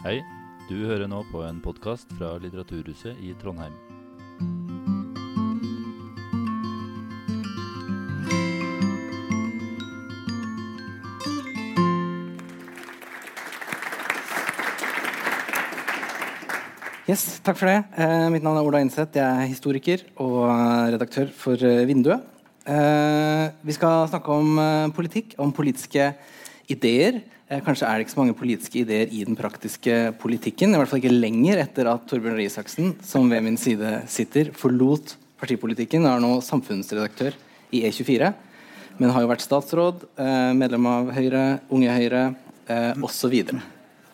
Hei, du hører nå på en podkast fra Litteraturhuset i Trondheim. Yes, takk for det. Eh, mitt navn er Ola Innseth. Jeg er historiker og eh, redaktør for eh, Vinduet. Eh, vi skal snakke om eh, politikk, om politiske ideer. Eh, kanskje er det ikke så mange politiske ideer i den praktiske politikken. I hvert fall ikke lenger etter at Torbjørn Røe Isaksen, som ved min side sitter, forlot partipolitikken og er nå samfunnsredaktør i E24. Men har jo vært statsråd, eh, medlem av Høyre, Unge Høyre eh, osv.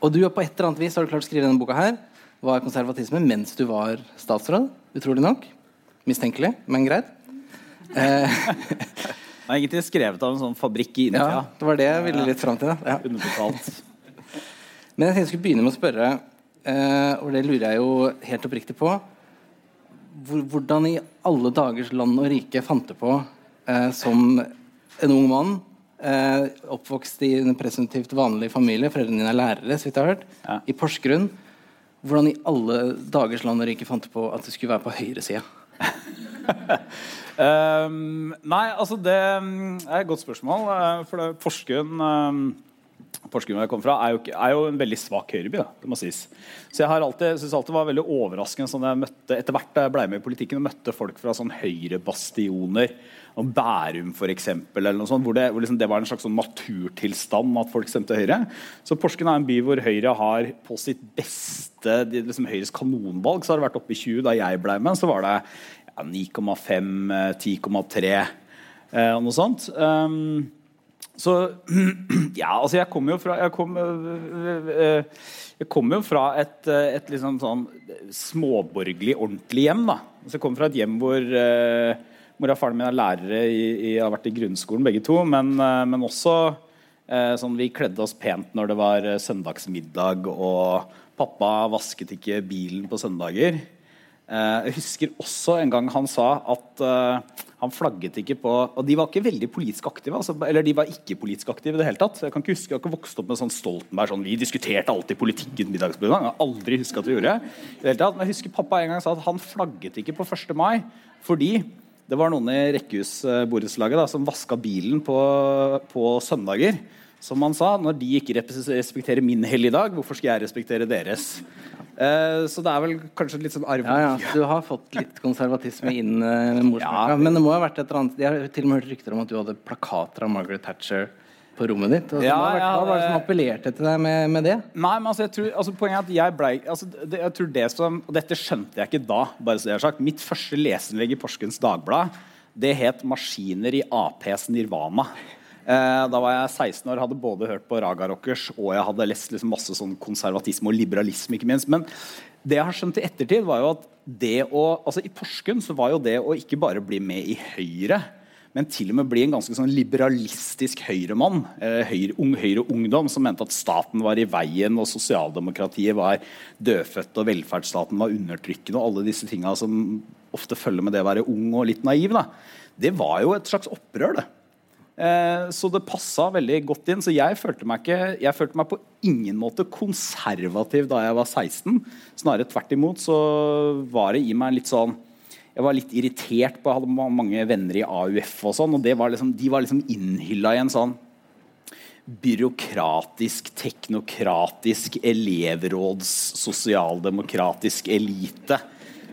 Og du har på et eller annet vis har du klart å skrive denne boka her var konservatisme mens du var statsråd. Utrolig nok. Mistenkelig, men greit. Eh, Den er egentlig skrevet av en sånn fabrikk i India. ja, det var det jeg ville litt fram til. Ja. Underbetalt. Men jeg tenkte jeg skulle begynne med å spørre, eh, og det lurer jeg jo helt oppriktig på Hvordan i alle dagers land og rike fant du på, eh, som en ung mann, eh, oppvokst i en presumptivt vanlig familie, foreldrene dine er lærere, så vidt jeg har hørt, Ja. i Porsgrunn Hvordan i alle dagers land og rike fant du på at du skulle være på høyresida? Ehm, nei, altså det er et godt spørsmål. eh, For det, Porsgrunn um, Porsgrunn jeg kom fra, er jo, ikke, er jo en veldig svak høyreby. det må sies. Så jeg alltid, synes alltid var veldig overraskende sånn jeg møtte, etter hvert da jeg ble med i politikken og møtte folk fra sånn høyrebastioner, om Bærum f.eks., eller hvor det, hvor liksom det var en slags sånn naturtilstand at folk stemte Høyre. Så Porsgrunn er en by hvor Høyre har på sitt beste liksom Høyres kanonvalg så har det vært oppe i 20 da jeg ble med. Så var det ja, 9,5, eh, 10,3 eh, og noe sånt. Um, så ja, altså jeg kommer jo fra Jeg kom, jeg kommer jo fra et, øh, et liksom sånn småborgerlig, ordentlig hjem. da Så Jeg kommer fra et hjem hvor uh, mora og faren min er lærere i, i, har vært i grunnskolen, begge to. Men, uh, men også uh, sånn vi kledde oss pent når det var søndagsmiddag, og pappa vasket ikke bilen på søndager. Eh, jeg husker også en gang han sa at eh, han flagget ikke på Og de var ikke veldig politisk aktive. Altså, eller de var ikke politisk aktive i det hele tatt. Jeg kan ikke huske, jeg har ikke vokst opp med sånn Stoltenberg sånn, Vi diskuterte alltid politikken middagsbordet. Jeg har aldri huska at vi gjorde det. i det hele tatt. Men jeg husker pappa en gang sa at han flagget ikke på 1. mai fordi det var noen i rekkehusborettslaget som vaska bilen på, på søndager. Som han sa, når de ikke respekterer min helligdag, hvorfor skal jeg respektere deres? Eh, så det er vel kanskje litt sånn arv... Ja, ja. Du har fått litt konservatisme inn uh, med morsmelka. Ja. Men det må ha vært et eller annet Jeg har til og med hørt rykter om at du hadde plakater av Margaret Thatcher på rommet ditt. Altså, Ja, ja, hva var det som appellerte til deg med, med det? Nei, men altså, jeg tror, altså, Poenget er at jeg blei altså, det, jeg tror det som, og Dette skjønte jeg ikke da. bare så jeg har sagt. Mitt første leserinnlegg i Porsgrunns Dagblad det het 'Maskiner i Aps Nirvana'. Eh, da var jeg 16 år, hadde både hørt på Raga Rockers og jeg hadde lest liksom masse sånn konservatisme og liberalisme. ikke minst, Men det jeg har skjønt i ettertid, var jo at det å, altså i Porsgrunn så var jo det å ikke bare bli med i Høyre, men til og med bli en ganske sånn liberalistisk høyremann. Eh, høyre, ung, Høyre-ungdom som mente at staten var i veien, og sosialdemokratiet var dødfødt, og velferdsstaten var undertrykkende, og alle disse tinga som ofte følger med det å være ung og litt naiv. Da. Det var jo et slags opprør, det. Eh, så det passa veldig godt inn. Så jeg følte, meg ikke, jeg følte meg på ingen måte konservativ da jeg var 16. Snarere tvert imot så var det i meg litt sånn jeg var litt irritert på Jeg hadde mange venner i AUF, og sånn, og var liksom, de var liksom innhylla i en sånn byråkratisk, teknokratisk, elevråds, sosialdemokratisk elite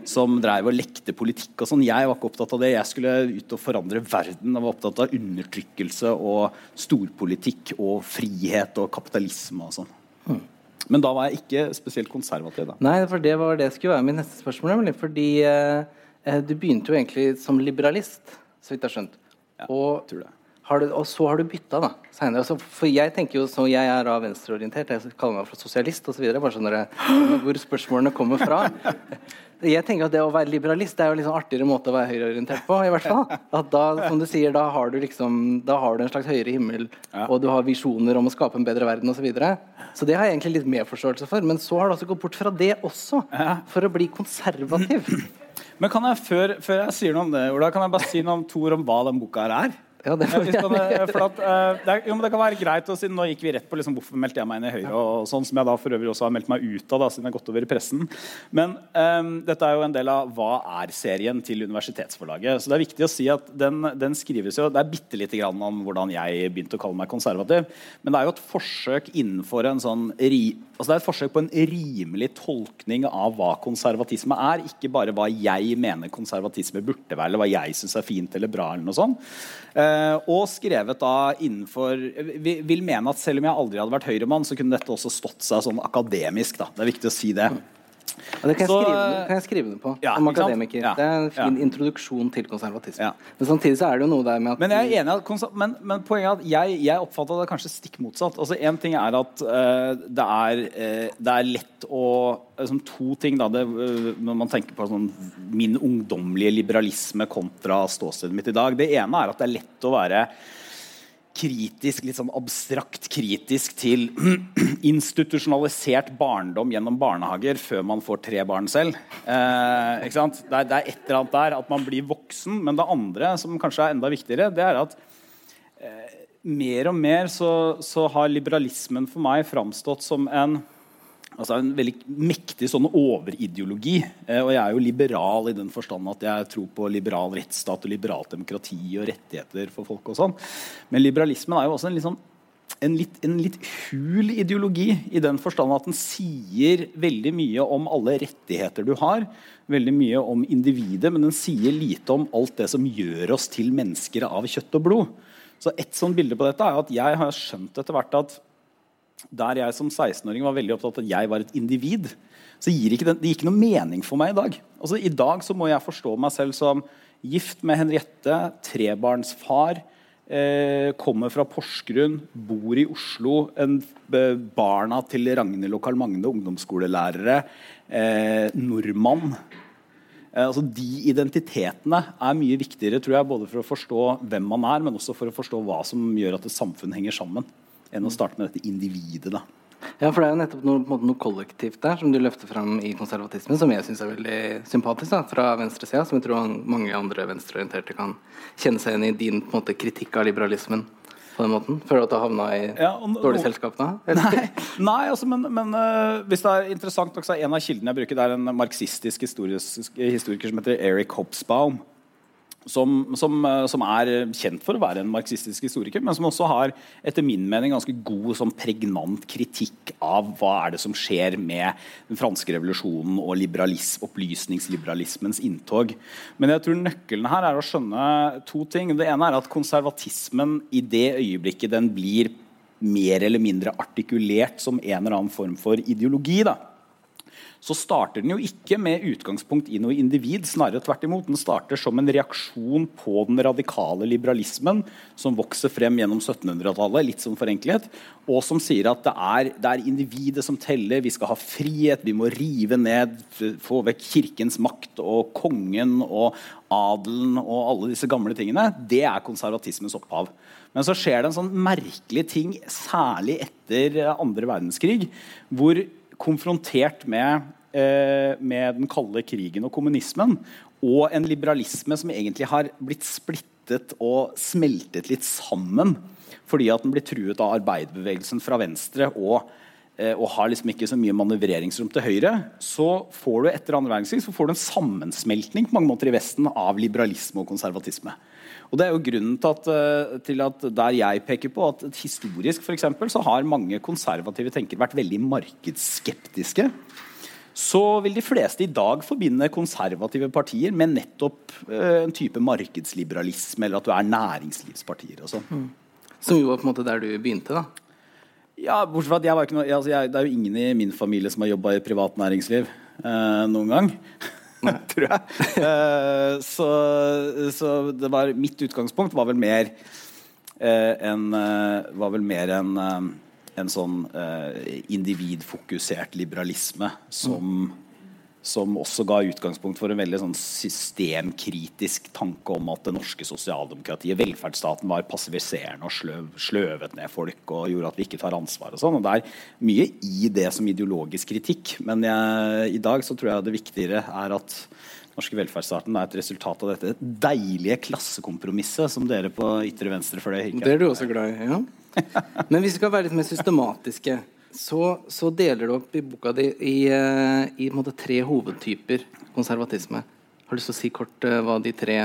som drev og lekte politikk og sånn. Jeg var ikke opptatt av det. Jeg skulle ut og forandre verden. Jeg var opptatt av undertrykkelse og storpolitikk og frihet og kapitalisme og sånn. Men da var jeg ikke spesielt konservativ. da. Nei, for det var det skulle være mitt neste spørsmål. Nemlig, fordi eh, eh, du begynte jo egentlig som liberalist, så vidt jeg har skjønt. Ja, og, tror det. har du, og så har du bytta, da. Senere. Altså, for jeg tenker jo så jeg er da venstreorientert. Jeg kaller meg for sosialist osv. Bare skjønner jeg hvor spørsmålene kommer fra. Jeg tenker at Det å være liberalist Det er jo sånn artigere måte å være høyreorientert på. i hvert fall. At da, som du sier, da har du liksom Da har du en slags høyere himmel, Ja. og du har visjoner om å skape en bedre verden osv. Så, videre. så det har jeg egentlig litt medforståelse for. Men så har du altså gått bort fra det også, for å bli konservativ. Men kan jeg, før, før jeg sier noe om det, Ola, kan jeg bare si noe om Tor om hva den boka her er? Ja, det Ja, hvis man, eh, for at, eh, det, er, jo, det kan være greit å Siden nå gikk vi rett på liksom, hvorfor meldte jeg meg inn i Høyre, og sånn som jeg da for øvrig også har meldt meg ut av, da, siden jeg har gått over i pressen. Men um, dette er jo en del av Hva er-serien til Universitetsforlaget. Så det er viktig å si at den, den skrives jo Det er bitte lite grann om hvordan jeg begynte å kalle meg konservativ. Men det er jo et forsøk innenfor en sånn ri, altså det er et forsøk på en rimelig tolkning av hva konservatisme er. Ikke bare hva jeg mener konservatisme burde være, eller hva jeg syns er fint eller bra. eller noe sånt. Eh, og skrevet da innenfor vi, Vil mene at selv om jeg aldri hadde vært høyremann, så kunne dette også stått seg sånn akademisk. da. Det er viktig å si det. Ja, det kan jeg, Så, skrive, kan jeg skrive det på. ja, om akademiker. Ja, Det er en fin introduksjon til konservatisme. Men samtidig så er det jo noe der med at Men jeg er enig at men, men poenget er at jeg, jeg oppfatta det kanskje stikk motsatt. Altså En ting er at uh, det, er, uh, det er lett å liksom, To ting da det, når man tenker på sånn, min ungdommelige liberalisme kontra ståstedet mitt i dag. Det ene er at det er lett å være kritisk, litt sånn abstrakt kritisk til institusjonalisert barndom gjennom barnehager før man får tre barn selv. Eh, ikke sant? Det, er, det er et eller annet der at man blir voksen. Men det andre, som kanskje er enda viktigere, det er at eh, mer og mer så, så har liberalismen for meg framstått som en altså en veldig mektig sånn overideologi. Eh, og jeg er jo liberal i den forstand at jeg tror på liberal rettsstat og liberalt demokrati og rettigheter for folk og sånn. Men liberalismen er jo også en litt sånn en litt, en litt hul ideologi i den forstand at den sier veldig mye om alle rettigheter du har, veldig mye om individet, men den sier lite om alt det som gjør oss til mennesker av kjøtt og blod. Så Et sånt bilde på dette er at jeg har skjønt etter hvert at der jeg som 16-åring var veldig opptatt av at jeg var et individ, så gir ikke det, det gir ikke noe mening for meg i dag. Altså I dag så må jeg forstå meg selv som gift med Henriette, trebarnsfar, eh, kommer fra Porsgrunn, bor i Oslo, en, eh, barna til Ragnhild og Karl Magne, ungdomsskolelærere, eh, nordmann. Eh, altså De identitetene er mye viktigere tror jeg, både for å forstå hvem man er, men også for å forstå hva som gjør at et samfunn henger sammen, enn å starte med dette individet. da. Ja, for det er jo nettopp noe, på en måte, noe kollektivt der som du løfter fram i konservatismen, som jeg syns er veldig sympatisk da, fra venstresida, som jeg tror mange andre venstreorienterte kan kjenne seg igjen i din på en måte, kritikk av liberalismen på den måten. Føler du at du har havna i Ja, og nå- dårlig selskap da? Nei, nei altså, men, men uh, hvis det er interessant nok, så er en av kildene jeg bruker, det er en marxistisk historisk, historiker som heter Eric Hobsbawm. Som, som, øh, som er kjent for å være en marxistisk historiker, men som også har etter min mening ganske god, sånn pregnant kritikk av hva er det som skjer med den franske revolusjonen og opplysningsliberalismens inntog. Men jeg tror nøkkelen her er å skjønne to ting. Det ene er at konservatismen i det øyeblikket den blir mer eller mindre artikulert som en eller annen form for ideologi, da, så starter den jo ikke med utgangspunkt i noe individ. Snarere tvert imot. Den starter som en reaksjon på den radikale liberalismen som vokser frem gjennom 1700-tallet, litt som forenklet, og som sier at det er, det er individet som teller. Vi skal ha frihet, vi må rive ned, få vekk kirkens makt og kongen og adelen og alle disse gamle tingene. Det er konservatismens opphav. Men så skjer det en sånn merkelig ting, særlig etter andre verdenskrig, hvor konfrontert med, eh, med den kalde krigen og kommunismen, og en liberalisme som egentlig har blitt splittet og smeltet litt sammen fordi at den blir truet av arbeiderbevegelsen fra venstre og, eh, og har liksom ikke så mye manøvreringsrom til høyre, så får du etter andre verdenskrig så får du en sammensmeltning på mange måter i Vesten av liberalisme og konservatisme. Og Det er jo grunnen til at, eh, til at der jeg peker på at historisk for eksempel, så har mange konservative tenkere vært veldig markedsskeptiske. Så vil de fleste i dag forbinde konservative partier med nettopp eh, en type markedsliberalisme, eller at du er næringslivspartier og sånn. Som jo var på en måte der du begynte, da. Ja, bortsett fra at jeg var ikke noe, altså jeg, Det er jo ingen i min familie som har jobba i privat næringsliv eh, noen gang. tror jeg. Eh, så, så det var, mitt utgangspunkt var vel mer eh, en eh, Var vel mer en, en sånn eh, individfokusert liberalisme som, som også ga utgangspunkt for en veldig sånn systemkritisk tanke om at det norske sosialdemokratiet, velferdsstaten, var passiviserende og sløv, sløvet ned folk og gjorde at vi ikke tar ansvar. og sånn, og Det er mye i det som ideologisk kritikk, men jeg, i dag så tror jeg det viktigere er at norske velferdsstaten er et resultat av dette deilige klassekompromisset som dere på ytre venstre fløy Det er du også glad i, ja. Men hvis vi skal være litt mer systematiske, så, så deler du opp i boka di i, i, i måte, tre hovedtyper konservatisme. Har du lyst til å si kort uh, hva de tre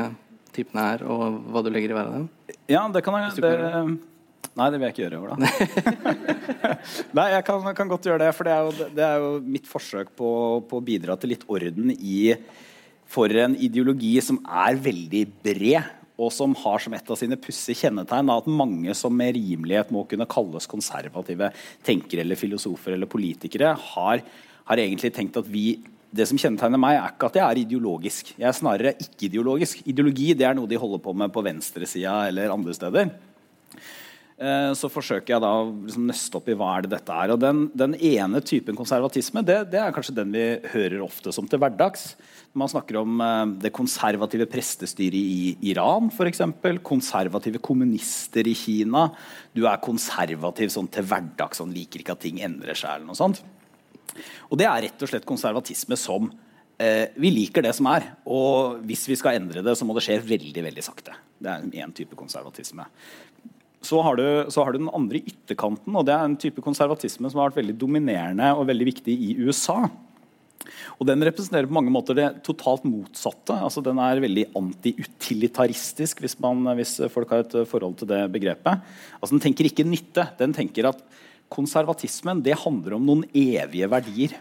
typene er, og hva du legger i hver av dem? Ja, det kan jeg. Det, nei, det vil jeg ikke gjøre, Ola. nei, jeg kan, kan, godt gjøre det. For det er jo, det er jo mitt forsøk på, på, å bidra til litt orden i for en ideologi som er veldig bred, og som har som et av sine pussige kjennetegn at mange som med rimelighet må kunne kalles konservative tenkere eller filosofer eller politikere, har, har egentlig tenkt at vi det som kjennetegner meg, er ikke at jeg er ideologisk. Jeg er snarere ikke-ideologisk. Ideologi det er noe de holder på med på venstresida eller andre steder. Eh, så forsøker jeg da å liksom nøste opp i hva er det dette er. Og den, den ene typen konservatisme det, det, er kanskje den vi hører ofte som til hverdags. Man snakker om eh, det konservative prestestyret i Iran f.eks. Konservative kommunister i Kina. Du er konservativ sånn til hverdags, sånn liker ikke at ting endrer seg. eller noe sånt. Og det er rett og slett konservatisme som eh, vi liker det som er. Og hvis vi skal endre det, så må det skje veldig veldig sakte. Det er én type konservatisme. Så har, du, så har, du, den andre ytterkanten, og det er en type konservatisme som har vært veldig dominerende og veldig viktig i USA. Og Den representerer på mange måter det totalt motsatte. altså Den er veldig antiutilitaristisk, hvis, hvis folk har et forhold til det begrepet. Altså Den tenker ikke nytte. Den tenker at konservatismen det handler om noen evige verdier.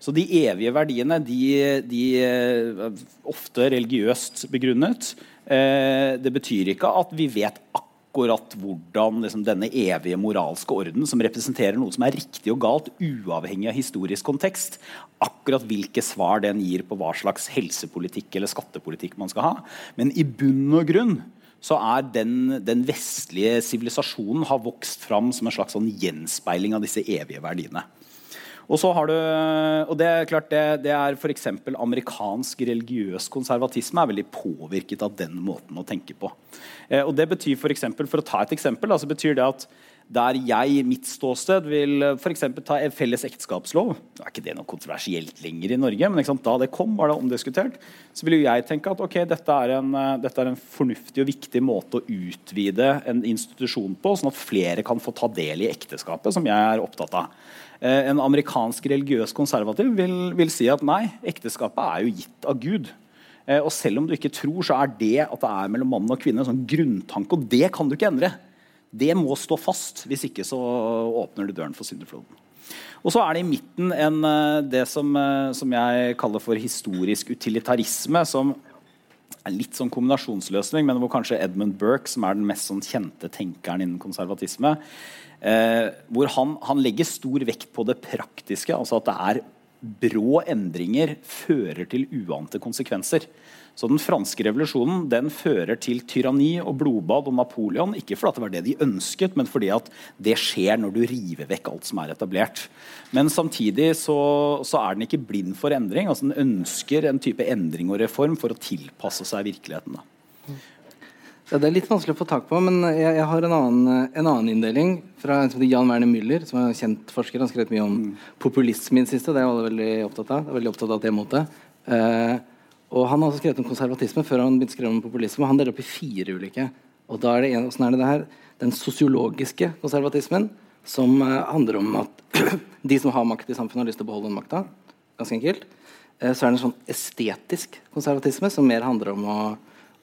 Så de evige verdiene, de, de ofte religiøst begrunnet, eh, det betyr ikke at vi vet akkurat akkurat hvordan liksom, denne evige moralske orden, som representerer noe som er riktig og galt, uavhengig av historisk kontekst, akkurat hvilke svar den gir på hva slags helsepolitikk eller skattepolitikk man skal ha. Men i bunn og grunn så er den, den vestlige sivilisasjonen har vokst fram som en slags sånn gjenspeiling av disse evige verdiene. Og så har du, og det er klart det, det er f.eks. amerikansk religiøs konservatisme er veldig påvirket av den måten å tenke på. Eh, og det betyr for, eksempel, for å ta et eksempel, altså betyr det at der jeg, mitt ståsted, vil f.eks. ta en felles ekteskapslov Det er ikke det noe kontroversielt lenger i Norge, men da det kom, var det omdiskutert. Så ville jeg tenke at okay, dette, er en, eh, dette er en fornuftig og viktig måte å utvide en institusjon på, sånn at flere kan få ta del i ekteskapet, som jeg er opptatt av. Eh, en amerikansk religiøs konservativ vil, vil, si at nei, ekteskapet er jo gitt av Gud. Eh, og selv om du ikke tror, så er det at det er mellom mann og kvinne en sånn grunntanke, og det kan du ikke endre. Det må stå fast. Hvis ikke så åpner du døren for syndefloden. Og så er det i midten en, eh, det som, som, jeg kaller for historisk utilitarisme, som er litt sånn kombinasjonsløsning, men hvor kanskje Edmund Burke, som er den mest sånn kjente tenkeren innen konservatisme, Eh, hvor han, han, legger stor vekt på det praktiske. altså At det er brå endringer fører til uante konsekvenser. Så Den franske revolusjonen den fører til tyranni og blodbad og Napoleon. Ikke fordi det var det de ønsket, men fordi at det skjer når du river vekk alt som er etablert. Men samtidig så, så er den ikke blind for endring. altså Den ønsker en type endring og reform for å tilpasse seg virkeligheten. da. Ja, det er litt vanskelig å få tak på, men jeg, jeg har en annen, en annen, inndeling fra Jan Werner Müller, som er en kjent forsker. Han har skrevet mye om populisme i det siste. Det er alle veldig opptatt av. Det er veldig opptatt av det motet. Eh, og han har også skrevet om konservatisme før han begynte å skrive om populisme. og Han deler opp i fire ulike. Og da er det en, sånn er det det her? Den sosiologiske konservatismen, som eh, handler om at de som har makt i samfunnet, har lyst til å beholde den makta. Ganske enkelt. Eh, så er det en sånn estetisk konservatisme, som mer handler om å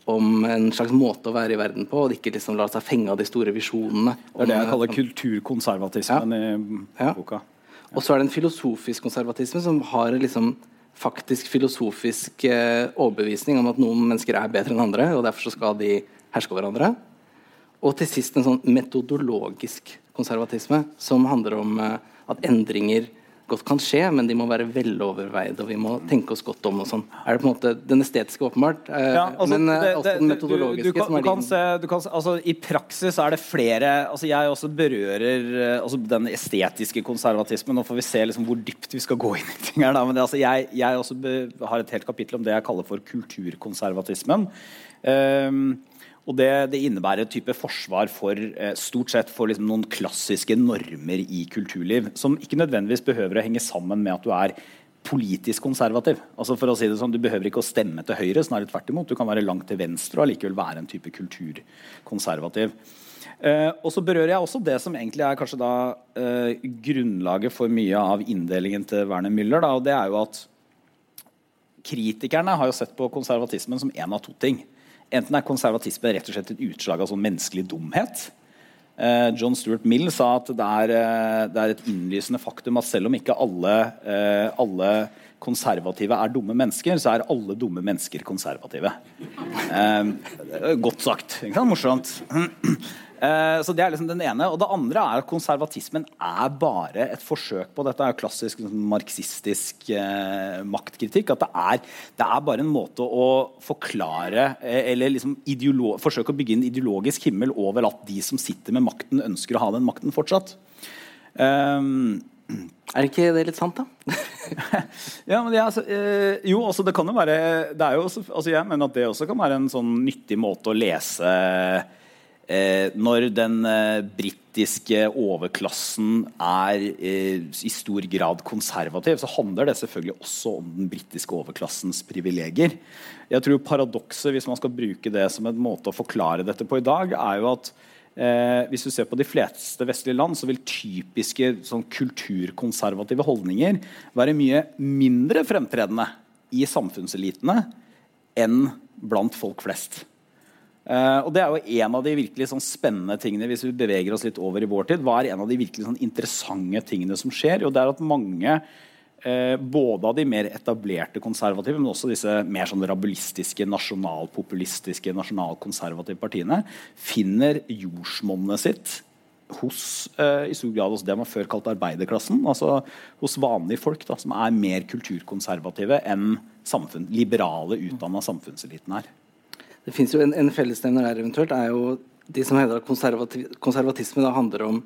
om en slags måte å være i verden på, og ikke liksom la seg fenge av de store visjonene. Det er det jeg kaller kulturkonservatismen ja. i boka. Ja. Og så er det en filosofisk konservatisme som har liksom faktisk filosofisk eh, overbevisning om at noen mennesker er bedre enn andre, og derfor skal de herske over hverandre. Og til sist en sånn metodologisk konservatisme som handler om eh, at endringer godt kan skje, men de må være veloverveide, og vi må tenke oss godt om. og sånn. Er det på en måte den estetiske åpenbart, eh, ja, altså, men det, det, også den metodologiske? Du, du, kan, du kan se, du kan, altså, I praksis er det flere altså Jeg også berører eh, altså, den estetiske konservatismen. Nå får vi se liksom, hvor dypt vi skal gå inn i ting her. Da. Men det, altså, jeg, jeg også har et helt kapittel om det jeg kaller for kulturkonservatismen. Um, og det, det, innebærer et type forsvar for eh, stort sett for liksom, noen klassiske normer i kulturliv, som ikke nødvendigvis behøver å henge sammen med at du er politisk konservativ. Altså for å si det sånn, Du behøver ikke å stemme til høyre, snarere tvert imot. Du kan være langt til venstre og allikevel være en type kulturkonservativ. Eh, og så berører jeg også det som egentlig er kanskje da eh, grunnlaget for mye av inndelingen til Werner Müller. Da, og det er jo at Kritikerne har jo sett på konservatismen som én av to ting. Enten er konservatisme rett og slett et utslag av sånn menneskelig dumhet. Eh, John Stuart Mill sa at det er, eh, det er, et innlysende faktum at selv om ikke alle, eh, alle konservative er dumme mennesker, så er alle dumme mennesker konservative. Godt sagt. Ikke sant? Morsomt. Eh, så Det er liksom den ene. Og det andre er at konservatismen er bare et forsøk på Dette er jo klassisk liksom, marxistisk eh, maktkritikk. At det er, det er, bare en måte å forklare eh, Eller liksom forsøke å bygge en ideologisk himmel over at de som sitter med makten, ønsker å ha den makten fortsatt. Um, er ikke det litt sant, da? ja, men det, altså, øh, jo, altså det kan jo være det er jo også, altså Jeg mener at det også kan være en sånn nyttig måte å lese Eh, når den eh, britiske overklassen er eh, i stor grad konservativ, så handler det selvfølgelig også om den britiske overklassens privilegier. Jeg tror Paradokset, hvis man skal bruke det som en måte å forklare dette på i dag, er jo at eh, hvis du ser på de fleste vestlige land, så vil typiske sånn, kulturkonservative holdninger være mye mindre fremtredende i samfunnselitene enn blant folk flest. Uh, og Det er jo en av de virkelig sånn spennende tingene hvis vi beveger oss litt over i vår tid. Hva er en av de virkelig sånn interessante tingene som skjer? Jo, det er at mange, uh, både av de mer etablerte konservative, men også disse mer sånn rabulistiske, nasjonalpopulistiske, nasjonalkonservative partiene, finner jordsmonnet sitt hos uh, i stor grad hos det man før kalte arbeiderklassen. altså Hos vanlige folk da, som er mer kulturkonservative enn liberale, utdanna samfunnseliten er. Det fins jo en, en fellesnevner der eventuelt. er jo De som hevder at konservati konservatisme da handler om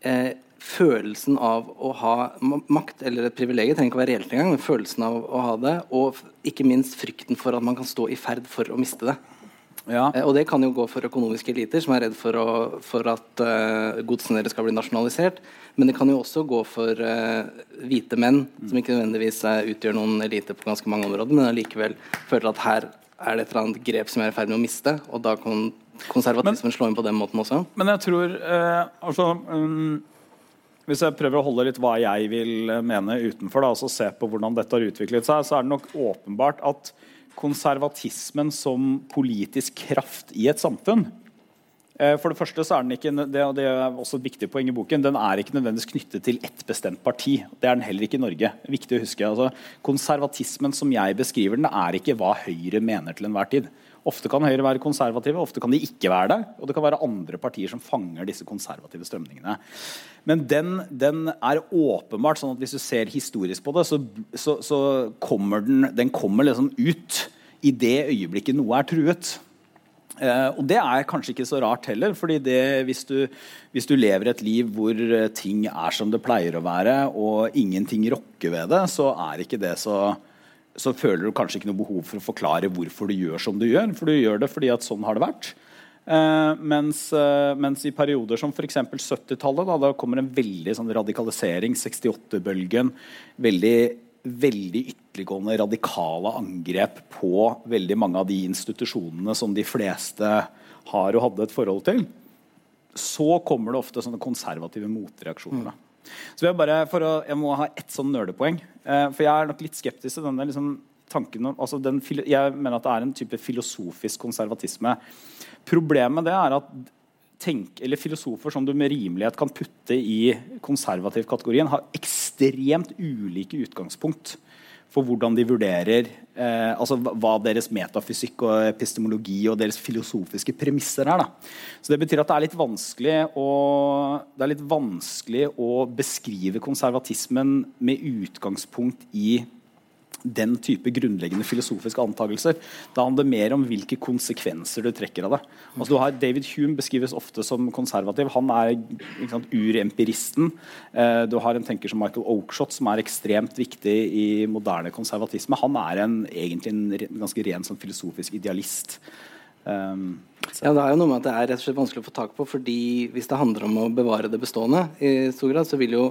eh, følelsen av å ha makt, eller et privilegium, trenger ikke å være reelt engang, men følelsen av å ha det, og ikke minst frykten for at man kan stå i ferd for å miste det. Ja. Eh, og det kan jo gå for økonomiske eliter som er redd for, å, for at eh, godsene deres skal bli nasjonalisert. Men det kan jo også gå for eh, hvite menn, som ikke nødvendigvis uh, utgjør noen elite på ganske mange områder, men allikevel føler at her er det et eller annet grep som jeg er i ferd med å miste, og da kan konservatismen slå inn på den måten også? Men jeg tror eh, altså, um, Hvis jeg prøver å holde litt hva jeg vil mene utenfor, da, og se på hvordan dette har utviklet seg, så er det nok åpenbart at konservatismen som politisk kraft i et samfunn Eh, for det første så er den ikke det, og det er også et viktig poeng i boken, den er ikke nødvendigvis knyttet til ett bestemt parti. Det er den heller ikke i Norge. Viktig å huske. Altså, konservatismen som jeg beskriver den, er ikke hva Høyre mener til enhver tid. Ofte kan Høyre være konservative, ofte kan de ikke være det. Og det kan være andre partier som fanger disse konservative strømningene. Men den, den er åpenbart sånn at hvis du ser historisk på det, så, så, så kommer den, den kommer liksom ut i det øyeblikket noe er truet. Uh, og det er kanskje ikke så rart heller. fordi hvis, hvis, du, lever et liv hvor eh, ting er som det pleier å være, og ingenting rokker ved det, så det så så føler du kanskje ikke noe behov for å forklare hvorfor du gjør som du gjør. For du gjør det fordi at sånn har det vært. Uh, mens, uh, mens, i perioder som f.eks. 70-tallet, da, da kommer en veldig sånn radikalisering, 68-bølgen, veldig veldig ytterliggående, radikale angrep på veldig mange av de institusjonene som de fleste har og hadde et forhold til, så kommer det ofte sånne konservative motreaksjoner. Mm. Så jeg, bare, å, jeg må ha ett sånn nerdepoeng. Eh, for jeg er nok litt skeptisk til denne liksom, tanken om altså den, Jeg mener at det er en type filosofisk konservatisme. Problemet det er at tenk, eller filosofer som du med rimelighet kan putte i konservativ-kategorien, har ekstremt ulike utgangspunkt for hvordan de vurderer eh, altså hva deres metafysikk og epistemologi og deres filosofiske premisser er. Da. Så Det betyr at det er litt vanskelig å, det er litt vanskelig å beskrive konservatismen med utgangspunkt i den type grunnleggende filosofiske antakelser. Det handler mer om hvilke konsekvenser du trekker av det. Altså, har David Hume beskrives ofte som konservativ. Han er urempiristen. Eh, du har en tenker som Michael Oakeshott, som er ekstremt viktig i moderne konservatisme. Han er en, egentlig en ganske ren sånn, filosofisk idealist. Um, ja, det er jo noe med at det er rett og slett vanskelig å få tak på. fordi Hvis det handler om å bevare det bestående, i stor grad, så vil jo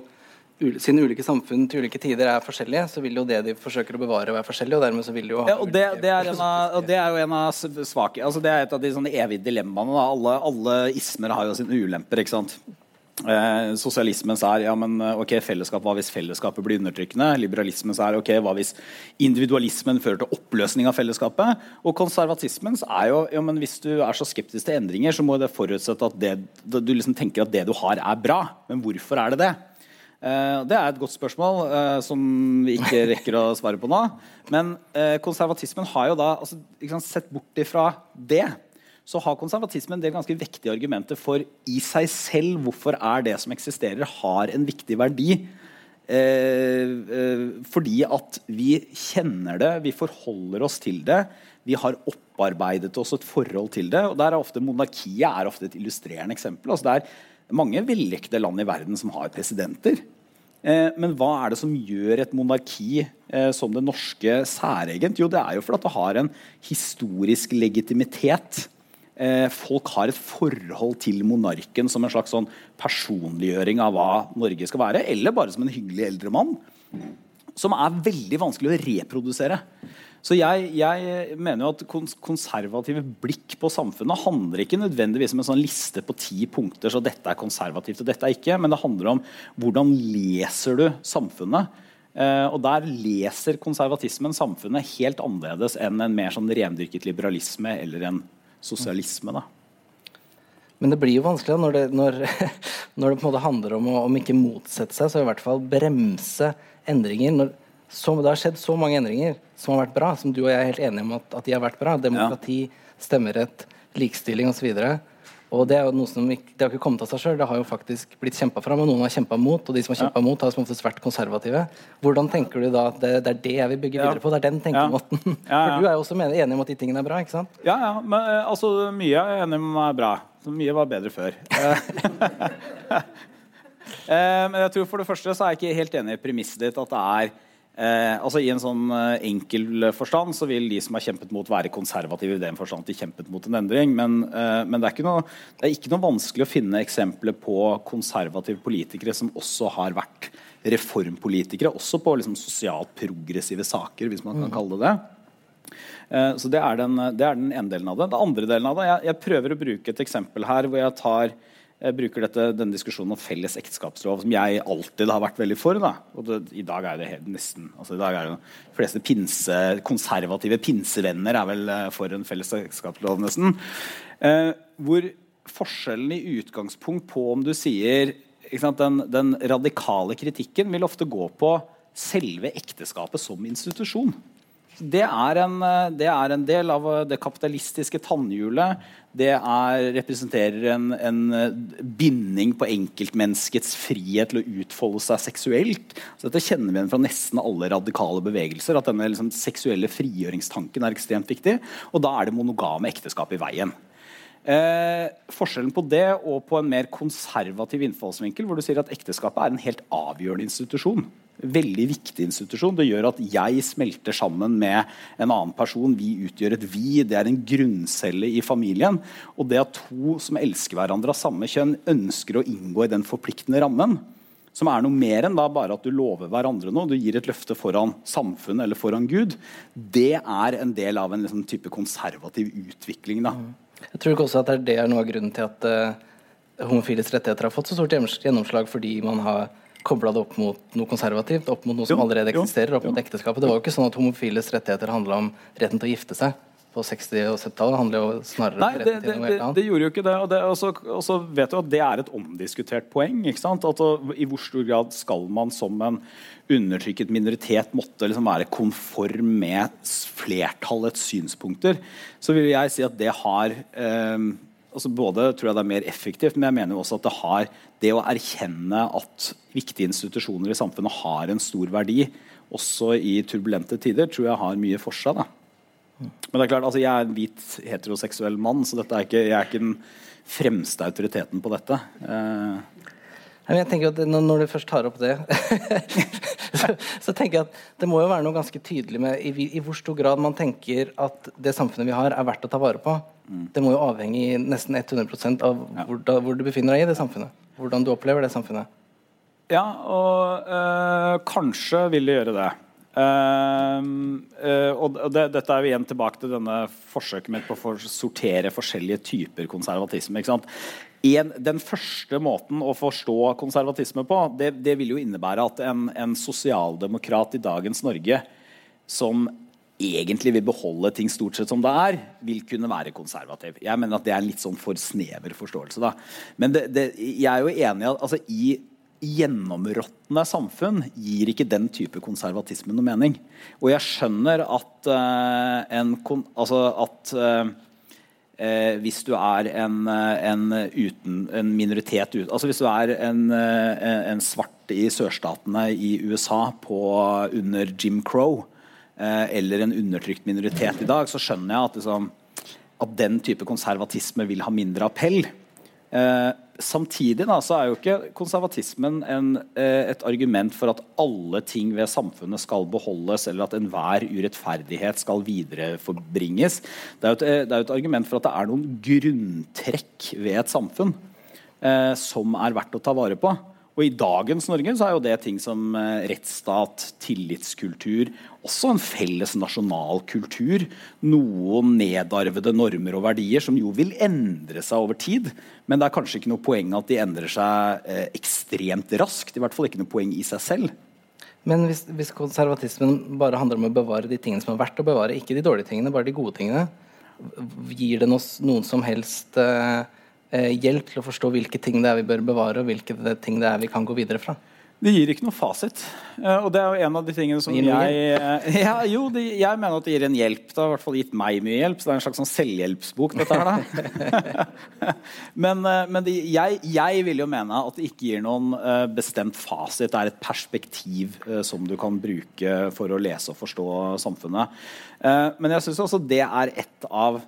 siden ulike samfunn til ulike tider er forskjellige, så vil jo det de forsøker å bevare, være forskjellig. Og dermed så vil de jo ha Ja, og det, det, er en av, og det er jo en av svake altså Det er et av de sånne evige dilemmaene. Alle, alle ismer har jo sine ulemper. ikke sant? Eh, sosialismens er ja, men eh, ok, fellesskap, hva hvis fellesskapet blir undertrykkende? Liberalismens er ok, hva hvis individualismen fører til oppløsning av fellesskapet? Og konservatismens er jo ja, men hvis du er så skeptisk til endringer, så må det forutsette at det, du liksom tenker at det du har, er bra. Men hvorfor er det det? Eh, Det er et godt spørsmål eh, som vi ikke rekker å svare på nå. Men eh, konservatismen har jo da altså, sant, Sett bort ifra det, så har konservatismen en del ganske vektige argumenter for i seg selv hvorfor er det som eksisterer, har en viktig verdi. Fordi at vi kjenner det, vi forholder oss til det. Vi har opparbeidet oss et forhold til det. og der er ofte Monarkiet er ofte et illustrerende eksempel. Altså det er mange vellykkede land i verden som har presidenter. Eh, men hva er det som gjør et monarki eh, som det norske særegent? Jo, det er jo fordi det har en historisk legitimitet. Eh, folk har et forhold til monarken som en slags sånn personliggjøring av hva Norge skal være, eller bare som en hyggelig eldre mann, som er veldig vanskelig å reprodusere. Så jeg, jeg mener jo at kons konservative blikk på samfunnet handler ikke nødvendigvis om en sånn liste på ti punkter, så dette er konservativt og dette er ikke, men det handler om hvordan leser du samfunnet. Eh, og der leser konservatismen samfunnet helt annerledes enn en mer sånn rendyrket liberalisme eller en sosialisme. da. Men det blir jo vanskelig når det, når, når det på en måte handler om å om ikke motsette seg, så i hvert fall bremse endringer. Når, som, det har skjedd så mange endringer som har vært bra, som du og jeg er helt enige om at, at de har vært bra. Demokrati, stemmerett, likestilling osv. Og det er jo noe som ikke, det har ikke kommet av seg sjøl, det har jo faktisk blitt kjempa fram. Og noen har kjempa mot, og de som har kjempa mot, har som oftest vært konservative. Hvordan tenker du da at det, det er det jeg vil bygge Ja. videre på? Det er den tenkemåten. Ja, ja. For du er jo også enig om at de tingene er bra, ikke sant? Ja, ja, men eh, altså, mye er jeg enig om er bra. Så mye var bedre før. Eh, eh, men jeg tror for det første så er jeg ikke helt enig i premisset ditt at det er eh, altså I en sånn eh, enkel forstand så vil de som har kjempet mot, være konservative i den forstand de kjempet mot en endring. Men, eh, men det, er ikke noe, det er ikke noe vanskelig å finne eksempler på konservative politikere som også har vært reformpolitikere, også på liksom, sosialt progressive saker, hvis man kan kalle det det. Eh, Så det er, den, det er den ene delen av det. Den andre delen av det, jeg, jeg prøver å bruke et eksempel her hvor jeg tar bruker dette, denne diskusjonen om felles ekteskapslov, som jeg alltid har vært veldig for. Da. Og det, I dag er det helt nesten altså i dag er det De fleste pinse, konservative pinsevenner er vel eh, for en felles ekteskapslov, nesten. Eh, hvor forskjellen i utgangspunkt på om du sier sant, den, den radikale kritikken vil ofte gå på selve ekteskapet som institusjon. Det er, en, eh, det er en del av eh, det kapitalistiske tannhjulet. Det er, representerer en, en eh, binding på enkeltmenneskets frihet til å utfolde seg seksuelt. Så dette kjenner vi igjen fra nesten alle radikale bevegelser. At denne liksom, seksuelle frigjøringstanken er ekstremt viktig. Og da er det monogame ekteskap i veien. Eh, forskjellen på det og på en mer konservativ innfallsvinkel, hvor du sier at ekteskapet er en helt avgjørende institusjon. Veldig viktig institusjon. Det gjør at jeg smelter sammen med en annen person. Vi utgjør et vi. Det er en grunncelle i familien. Og det at to som elsker hverandre av samme kjønn, ønsker å inngå i den forpliktende rammen, som er noe mer enn da bare at du lover hverandre noe, du gir et løfte foran samfunnet eller foran Gud, det er en del av en liksom, type konservativ utvikling. da. Jeg tror ikke også at det er, noe av grunnen til at uh, homofiles rettigheter har fått så stort gjennomslag fordi man har kobla det opp mot noe konservativt, opp mot noe som allerede eksisterer, opp mot ekteskapet. Det var jo ikke sånn at homofiles rettigheter handla om retten til å gifte seg på 60- og 70-tallet. Det handler jo snarere Nei, det, det, det, det gjorde jo ikke det. Og, så, vet du at det er et omdiskutert poeng. ikke sant? At, å- I hvor stor grad skal man som en undertrykket minoritet måtte liksom være konform med flertallets synspunkter, så vil jeg si at det har eh, altså Både tror jeg det er mer effektivt, men jeg mener jo også at det har det å erkjenne at viktige institusjoner i samfunnet har en stor verdi, også i turbulente tider, tror jeg har mye for seg. da. Men det er klart, altså Jeg er en hvit heteroseksuell mann, så er ikke, jeg er ikke den fremste autoriteten på dette. Eh, jeg tenker at Når du først tar opp det, så, så tenker jeg at det må jo være noe ganske tydelig med i, i hvor stor grad man tenker at det samfunnet vi har, er verdt å ta vare på. Det må jo avhenge i nesten 100 av hvor, da, hvor du befinner deg i det samfunnet. Hvordan du opplever det samfunnet. Ja, og øh, kanskje vil det gjøre det. Uh, uh, og det, dette er jo igjen tilbake til denne forsøket mitt på å sortere forskjellige typer konservatisme. En, den første måten å forstå konservatisme på, det, det vil jo innebære at en, en sosialdemokrat i dagens Norge som egentlig vil beholde ting stort sett som det er, vil kunne være konservativ. Jeg mener at det er en litt sånn for snever forståelse. Da. Men det, det, jeg er jo enig at altså, i gjennområtne samfunn gir ikke den type konservatisme noe mening. Og jeg skjønner at uh, en, altså at uh, uh, hvis du er en, en, uten, en minoritet ut, altså Hvis du er en, en, svart i sørstatene i USA på, under Jim Crow, eller en undertrykt minoritet i dag, så skjønner jeg at, liksom, at den type konservatisme vil ha mindre appell. Eh, samtidig da, så er jo ikke konservatismen en, eh, et argument for at alle ting ved samfunnet skal beholdes, eller at enhver urettferdighet skal videreforbringes. Det er jo et, eh, er et argument for at det er noen grunntrekk ved et samfunn eh, som er verdt å ta vare på. Og I dagens Norge så er jo det ting som eh, rettsstat, tillitskultur, også en felles nasjonal kultur. Noen nedarvede normer og verdier som jo vil endre seg over tid. Men det er kanskje ikke noe poeng at de endrer seg eh, ekstremt raskt. I hvert fall ikke noe poeng i seg selv. Men hvis, hvis, konservatismen bare handler om å bevare de tingene som er verdt å bevare, ikke de dårlige tingene, bare de gode tingene, gir det noe, noen som helst Eh, hjelp til å forstå hvilke ting det er vi bør bevare, og hvilke ting det er vi kan gå videre fra. Det gir ikke noe fasit. Uh, og det er jo en av de tingene som jeg uh, ja, Jo, det, jeg mener at det gir en hjelp. Det har i hvert fall gitt meg mye hjelp. Så det er en slags sånn selvhjelpsbok, dette her, men, men det, jeg, jeg, vil jo mene at det ikke gir noen bestemt fasit. Det er et perspektiv som du kan bruke for å lese og forstå samfunnet. men jeg syns også det er et av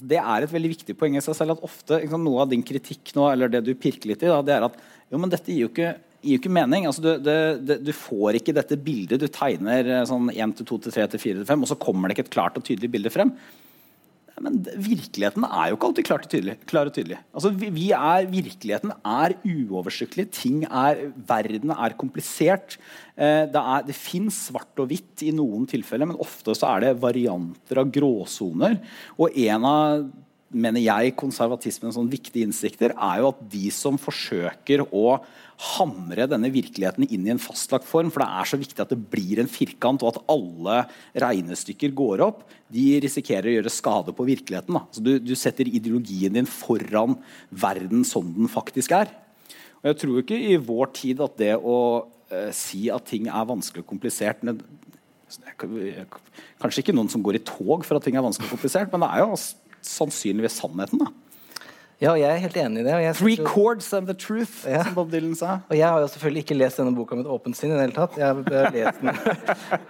Altså, det er et veldig viktig poeng i seg selv at ofte liksom, noe av din kritikk nå, eller det du pirker litt i, da, det er at jo, men dette gir jo ikke, gir jo ikke mening. Altså, du, det, det, du, får ikke dette bildet. Du tegner eh, sånn 1 til 2 til 3 til 4 til 5, og så kommer det ikke et klart og tydelig bilde frem. Men virkeligheten er jo ikke alltid klart og tydelig. Klar og tydelig. Altså, vi, vi er, virkeligheten er uoversiktlig. Ting er, verden er komplisert. Eh, det, er, det fins svart og hvitt i noen tilfeller, men ofte så er det varianter av gråsoner. Og en av mener jeg, konservatismens sånn viktige innsikter er jo at de som forsøker å hamre denne virkeligheten inn i en fastlagt form, for det er så viktig at det blir en firkant, og at alle regnestykker går opp, de risikerer å gjøre skade på virkeligheten. Du, du, setter ideologien din foran verden som den faktisk er. Og jeg tror ikke i vår tid at det å eh, si at ting er vanskelig og komplisert Kanskje ikke noen som går i tog for at ting er vanskelig og komplisert, men det er jo sannsynligvis sannheten. da. Ja, jeg er helt enig i det. Three chords of the truth, ja. som Bob Dylan sa. Og jeg har jo selvfølgelig ikke lest denne boka med et åpent sinn i det hele tatt. Jeg har lest den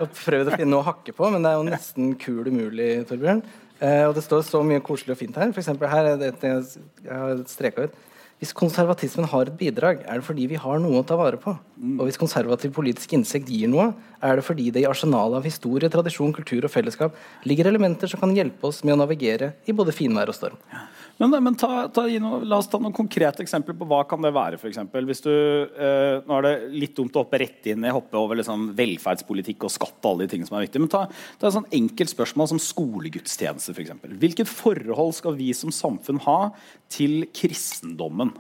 og prøvd å finne noe å hakke på, men det er jo nesten kul umulig, Torbjørn. Eh, og det står så mye koselig og fint her. For eksempel her er det et jeg har streka ut. Hvis konservatismen har et bidrag, er det fordi vi har noe å ta vare på. Mm. Og hvis konservativ politisk innsikt gir noe, er det fordi det i arsenalet av historie, tradisjon, kultur og fellesskap ligger elementer som kan hjelpe oss med å navigere i både finvær og storm. Men, men ta, ta, la oss ta noen konkrete eksempler på hva kan det være. For eksempel. Hvis du, eh, nå er det litt dumt å hoppe rett inn i hoppe over liksom, velferdspolitikk og skatt. og alle de tingene som er viktige, Men ta, ta et sånn enkelt spørsmål som skolegudstjeneste. For eksempel. Hvilket forhold skal vi som samfunn ha til kristendommen?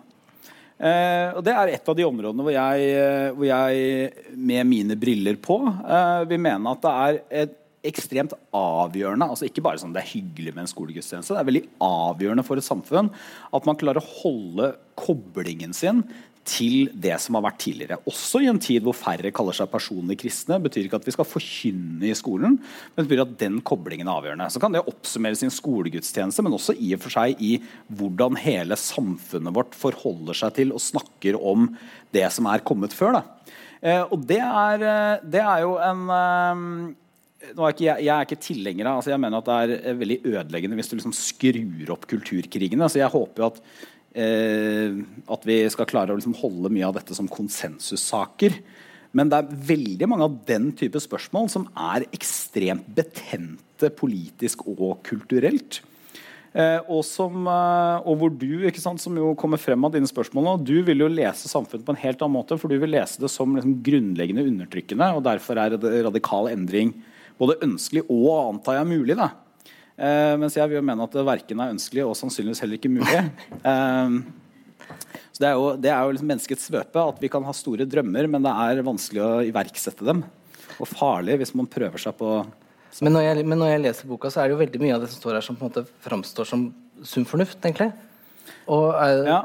Eh, og Det er et av de områdene hvor jeg, eh, hvor jeg med mine briller på eh, vil mene at det er et ekstremt avgjørende altså Ikke bare sånn det er hyggelig med en skolegudstjeneste. Det er veldig avgjørende for et samfunn at man klarer å holde koblingen sin til det som har vært tidligere. Også i en tid hvor færre kaller seg personlig kristne. betyr ikke at vi skal forkynne i skolen, men betyr at den koblingen er avgjørende. Så kan det oppsummeres i en skolegudstjeneste, men også i og for seg i hvordan hele samfunnet vårt forholder seg til og snakker om det som er kommet før. Eh, og det er, eh, det er jo en eh, er ikke, jeg, jeg, er ikke tilhenger av altså Jeg mener at det er eh, veldig ødeleggende hvis du liksom skrur opp kulturkrigene. Så jeg håper jo at, eh, at vi skal klare å liksom holde mye av dette som konsensussaker. Men det er veldig mange av den type spørsmål som er ekstremt betente politisk og kulturelt. Eh, og, som, eh, og hvor du, ikke sant, som jo kommer frem av dine spørsmål nå, du vil jo lese samfunnet på en helt annen måte. For du vil lese det som liksom, grunnleggende undertrykkende, og derfor er det radikal endring både ønskelig og antar jeg mulig. da. Eh, mens jeg vil jo mene at det verken er ønskelig og sannsynligvis heller ikke mulig. Eh, så Det er jo, det er jo liksom menneskets svøpe at vi kan ha store drømmer, men det er vanskelig å iverksette dem. Og farlig hvis man prøver seg på Men når, jeg, men når jeg leser boka, så er det jo veldig mye av det som står her, som på en måte framstår som sunn fornuft, egentlig. Og, er, Ja.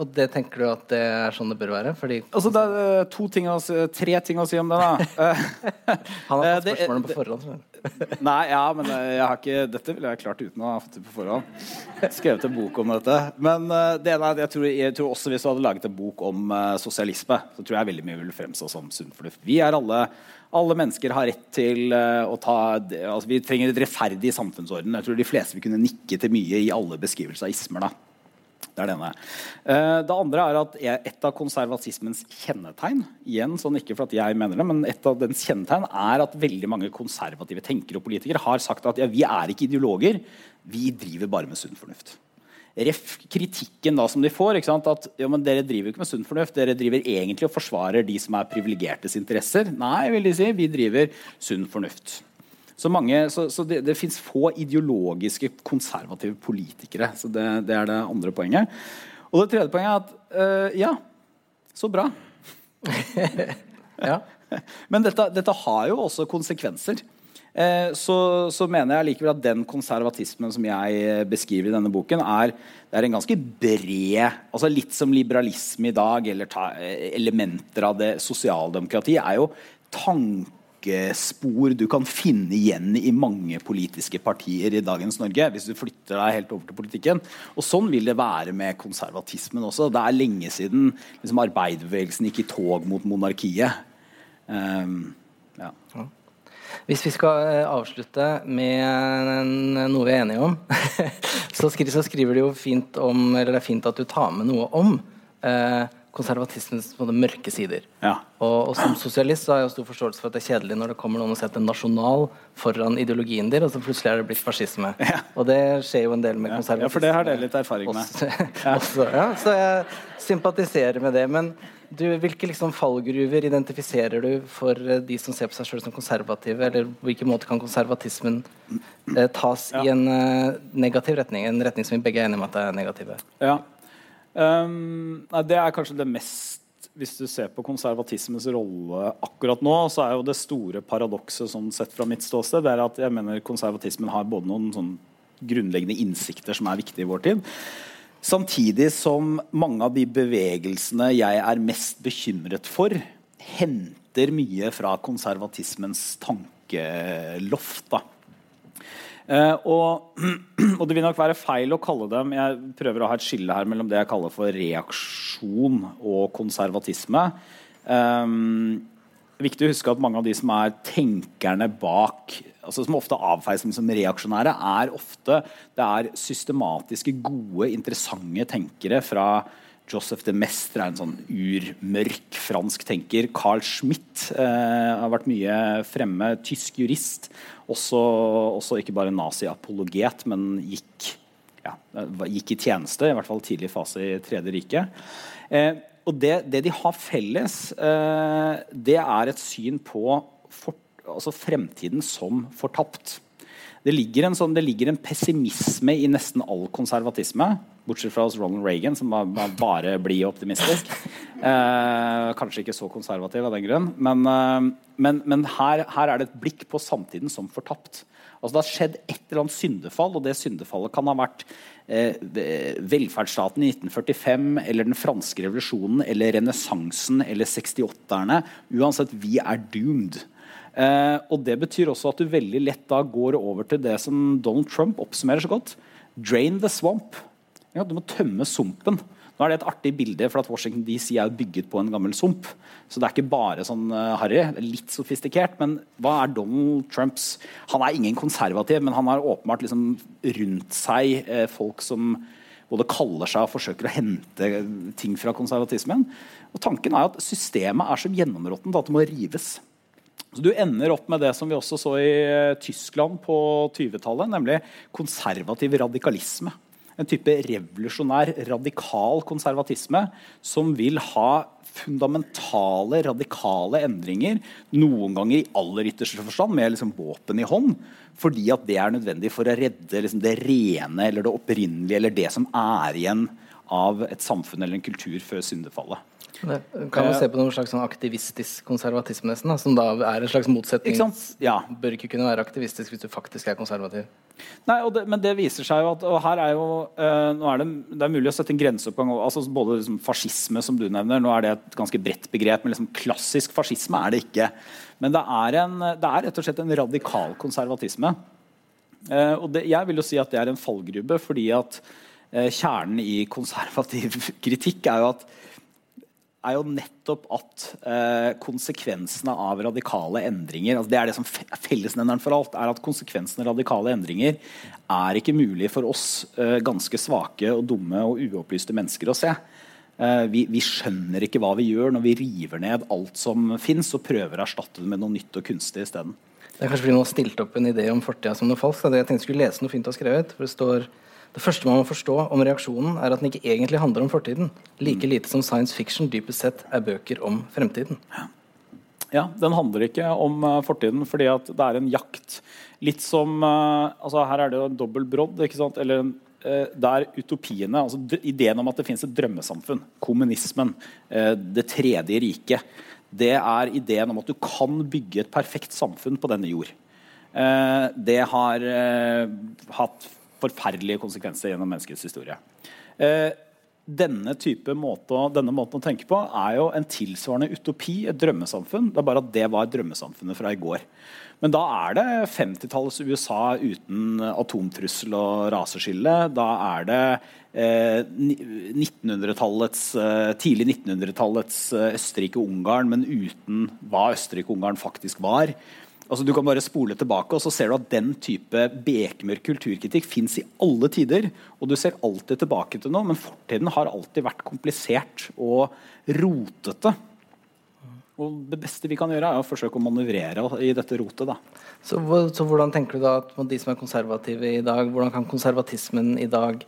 Og det tenker du at det er sånn det bør være? Fordi Altså, det er eh, to ting å si, tre ting å si om det, da. Han har eh, fått spørsmålene på forhånd. Nei, ja, men eh, jeg har ikke, dette ville jeg klart uten å ha fått det på forhånd. Skrevet en bok om dette. Men det ene er at jeg tror, jeg tror også hvis du hadde laget en bok om sosialisme, så tror jeg veldig mye ville fremstå som sunn fornuft. Vi er alle alle mennesker har rett til å ta altså Vi trenger et rettferdig samfunnsorden. Jeg tror de fleste vil kunne nikke til mye i alle beskrivelser av ismer. da. Det er det ene. Eh, Det andre er at et av konservatismens kjennetegn igjen, sånn ikke for at jeg mener det, men et av dens kjennetegn er at veldig mange konservative tenkere og politikere har sagt at ja, vi er ikke ideologer, vi driver bare med sunn fornuft. Ref kritikken da som de får. At ja, men dere driver ikke med sunn fornuft, dere driver egentlig og forsvarer de som er privilegertes interesser. Nei, vil de si, vi driver sunn fornuft. Så, mange, så, så det, det fins få ideologiske konservative politikere. så det, det er det andre poenget. Og det tredje poenget er at øh, ja, så bra. Ja. Men dette, dette har jo også konsekvenser. Eh, så, så mener jeg likevel at den konservatismen som jeg eh, beskriver i denne boken, er, er en ganske bred altså Litt som liberalisme i dag, eller ta, eh, elementer av det sosialdemokrati, er jo tankespor du kan finne igjen i mange politiske partier i dagens Norge. Hvis du flytter deg helt over til politikken. Og sånn vil det være med konservatismen også. Det er lenge siden liksom, arbeiderbevegelsen gikk i tog mot monarkiet. Um, ja. Hvis vi skal eh, avslutte med noe vi er enige om, så skriver du jo fint om Eller det er fint at du tar med noe om eh, konservatismens på mørke sider. Ja. Og, og som sosialist så har jeg stor forståelse for at det er kjedelig når det kommer noen og setter nasjonal foran ideologien din, og så plutselig er det blitt fascisme. Og det skjer jo en del med Ja, for det har dere litt erfaring med. Også, også, ja, så jeg sympatiserer med det. Men du, hvilke liksom fallgruver identifiserer du for eh, de som ser på seg selv som konservative? Eller på hvilken måte kan konservatismen eh, tas i en eh, negativ retning? En retning som vi begge er enige om at er negative. Ja. Um, nei, det er kanskje det mest Hvis du ser på konservatismens rolle akkurat nå, så er jo det store paradokset sånn sett fra mitt ståsted det er at jeg mener konservatismen har både noen sånn grunnleggende innsikter som er viktige i vår tid, samtidig som mange av de bevegelsene jeg er mest bekymret for, henter mye fra konservatismens tankeloft. da. Eh, og, og det vil nok være feil å kalle dem Jeg prøver å ha et skille her mellom det jeg kaller for reaksjon og konservatisme. Um, det er viktig å huske at mange av de som er tenkerne bak altså som ofte avfeies som reaksjonære, er ofte det er systematiske, gode, interessante tenkere fra Joseph de Mestre er en sånn urmørk fransk tenker. Carl Schmitt eh, har vært mye fremme. Tysk jurist. Også, også ikke bare nazi-apologet, men gikk, ja, gikk i tjeneste, i hvert fall tidlig fase i Tredje riket. Eh, og det, det, de har felles, eh, det er et syn på for, altså fremtiden som fortapt. Det ligger, en sånn, det ligger en pessimisme i nesten all konservatisme. Bortsett fra hos Ronald Reagan, som var, var bare blid optimistisk. Eh, kanskje ikke så konservativ av den grunn. Men, eh, men, men her, her, er det et blikk på samtiden som fortapt. Altså, det har skjedd et eller annet syndefall, og det syndefallet kan ha vært eh, velferdsstaten i 1945 eller den franske revolusjonen eller renessansen eller 68-erne. Uansett, vi er doomed. Eh, og Det betyr også at du veldig lett da går over til det som Donald Trump oppsummerer så godt. Drain the swamp. Ja, du må tømme sumpen. Nå er det et artig bilde, for at Washington DC er bygget på en gammel sump. Så det er ikke bare sånn uh, harry. Litt sofistikert. Men hva er Donald Trumps Han er ingen konservativ, men han har åpenbart liksom rundt seg eh, folk som både kaller seg og forsøker å hente ting fra konservatismen. Og tanken er at systemet er så gjennområttent at det må rives. Så Du ender opp med det som vi også så i eh, Tyskland på 20-tallet, nemlig konservativ radikalisme. En type revolusjonær, radikal konservatisme som vil ha fundamentale, radikale endringer, noen ganger i aller ytterste forstand, med liksom våpen i hånd, fordi at det er nødvendig for å redde liksom det rene eller det opprinnelige eller det som er igjen av et samfunn eller en kultur før syndefallet. Det kan man se på noen slags sånn aktivistisk konservatisme, nesten, da, som da er en slags motsetning. Ja. Bør ikke kunne være aktivistisk hvis du faktisk er konservativ. Nei, det, Men det viser seg jo at og her er jo, øh, nå er det, det, er mulig å sette en grenseoppgang altså Både liksom fascisme, som du nevner, nå er det et ganske bredt begrep. Men liksom klassisk fascisme er det ikke. Men det er, en, det er rett og slett en radikal konservatisme. Uh, og det, jeg vil jo si at det er en fallgrube, fordi at kjernen i konservativ kritikk er jo at er jo nettopp at eh, konsekvensene av radikale endringer altså Det er det som er fellesnevneren for alt. er at Konsekvensene av radikale endringer er ikke mulig for oss eh, ganske svake og dumme og uopplyste mennesker å se. Eh, vi, vi, skjønner ikke hva vi gjør når vi river ned alt som fins, og prøver å erstatte det med noe nytt og kunstig isteden. Det er kanskje fordi noen har stilt opp en idé om fortida som noe falskt. Jeg tenkte jeg skulle lese noe fint du har skrevet. for det står det første man må forstå om reaksjonen, er at den ikke egentlig handler om fortiden. Like lite som science fiction dypest sett er bøker om fremtiden. Ja, den handler ikke om uh, fortiden, fordi det er en jakt. Litt som uh, altså Her er det jo en dobbel brodd. ikke sant? Eller en, uh, der utopiene, altså Ideen om at det finnes et drømmesamfunn, kommunismen, det tredje riket, det er ideen om at du kan bygge et perfekt samfunn på denne jord. det har hatt forferdelige konsekvenser gjennom menneskets historie. Eh, denne måte, denne måten å tenke på er jo en tilsvarende utopi, et drømmesamfunn. Det er bare at det var drømmesamfunnet fra i går. Men da er det 50-tallets USA uten atomtrussel og raseskille. Da er det eh, 1900-tallets, eh, tidlig 1900-tallets eh, Østerrike-Ungarn, men uten hva Østerrike-Ungarn faktisk var. Altså, du kan bare spole tilbake, og så ser du at den type bekmørk kulturkritikk fins i alle tider. Og du ser alltid tilbake til noe, men fortiden har alltid vært komplisert og rotete. Og det beste vi kan gjøre, er å forsøke å manøvrere i dette rotet. Så, så hvordan tenker du da at de som er konservative i dag, hvordan kan konservatismen i dag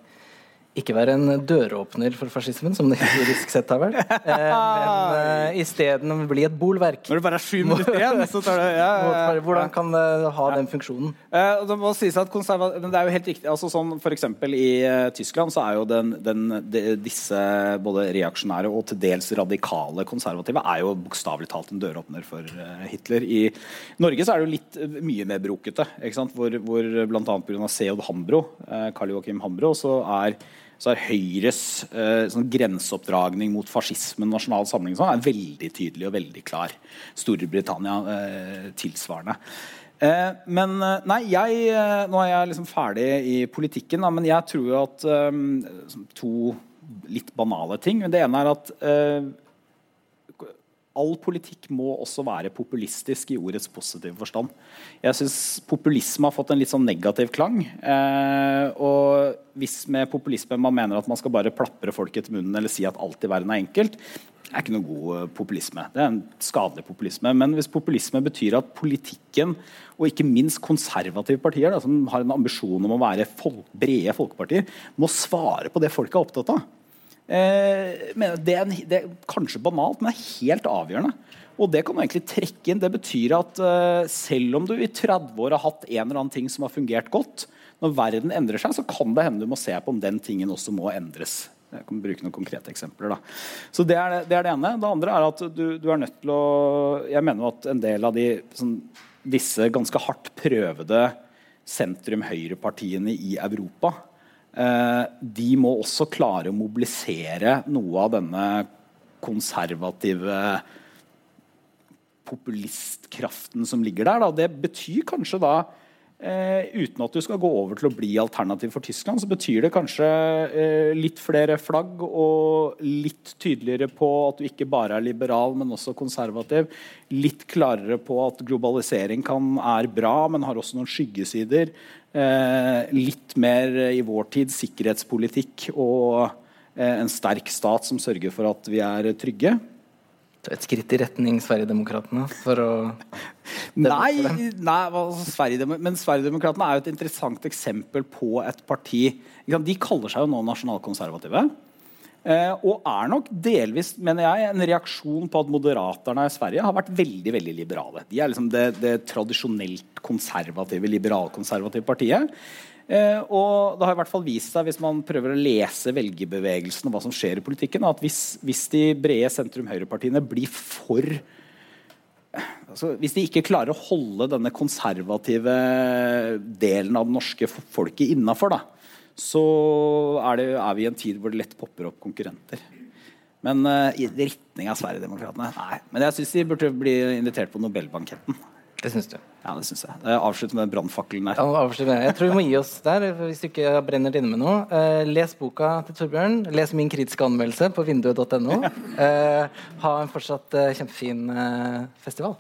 ikke være en døråpner for fascismen, som det historisk sett har vært, eh, men uh, isteden bli et bolverk. Når det bare er sju minutter igjen, så tar det ja, ja, Hvordan kan det ha den funksjonen? Uh, det må sies at men det er jo helt riktig. altså sånn for I uh, Tyskland så er jo den, den, de, disse både reaksjonære og til dels radikale konservative er jo bokstavelig talt en døråpner for Hitler. I Norge så er det jo litt mye mer brokete, hvor, hvor bl.a. pga. Seod Hambro, Karl Joakim Hambro, så er så er Høyres eh, sånn grenseoppdragning mot fascismen nasjonal samling sånn, er veldig tydelig og veldig klar. Storbritannia eh, tilsvarende. Eh, men eh, nei, jeg, eh, nå er jeg liksom ferdig i politikken, da, men jeg tror jo at eh, to litt banale ting. Det ene er at all politikk må også være populistisk i ordets positive forstand. Jeg syns populisme har fått en litt sånn negativ klang. Eh, og hvis med populisme man mener at man skal bare plapre folk etter munnen eller si at alt i verden er enkelt, det er ikke noe god eh, populisme. Det er en skadelig populisme. Men hvis populisme betyr at politikken, og ikke minst konservative partier, da, som har en ambisjon om å være folk, brede folkepartier, må svare på det folk er opptatt av Eh, det er, det, er, kanskje banalt, men det er helt avgjørende. Og det kan du egentlig trekke inn. Det betyr at uh, selv om du i 30 år har hatt en eller annen ting som har fungert godt, når verden endrer seg, så kan det hende du må se på om den tingen også må endres. Jeg kan bruke noen konkrete eksempler. Da. Så det er det, det er det, ene. Det andre er at du, du, er nødt til å Jeg mener at en del av de, sånn, disse ganske hardt prøvede sentrum-høyrepartiene i Europa Eh, de må også klare å mobilisere noe av denne konservative populistkraften som ligger der. Da. Det betyr kanskje da Eh, uten at du skal gå over til å bli alternativ for Tyskland, så betyr det kanskje eh, litt flere flagg og litt tydeligere på at du ikke bare er liberal, men også konservativ. Litt klarere på at globalisering kan, er bra, men har også noen skyggesider. Eh, litt mer i vår tid sikkerhetspolitikk og eh, en sterk stat som sørger for at vi er trygge et skritt i retning Sverigedemokraterna for å Nei, nei altså, Sverigedem men Sverigedemokraterna er jo et interessant eksempel på et parti De kaller seg jo nå nasjonalkonservative. Eh, og er nok delvis mener jeg, en reaksjon på at Moderaterna i Sverige har vært veldig veldig liberale. De er liksom det, det tradisjonelt konservative, liberalkonservative partiet. Eh, og det har i hvert fall vist seg, hvis man prøver å lese velgerbevegelsen og hva som skjer i politikken, at hvis, hvis de brede sentrum-høyrepartiene blir for altså, Hvis de ikke klarer å holde denne konservative delen av det norske folket innafor, så er, det, er, vi i en tid hvor det lett popper opp konkurrenter. Men uh, i retning av Sverigedemokraterna Nei. Men jeg syns de burde bli invitert på Nobelbanketten. Det syns du? Ja, det syns jeg. Avslutt med brannfakkelen der. Ja, jeg tror vi må gi oss der, hvis du ikke brenner inne med noe. Eh, les boka til Torbjørn. Les min kritiske anmeldelse på vinduet.no. Eh, ha en fortsatt eh, kjempefin festival.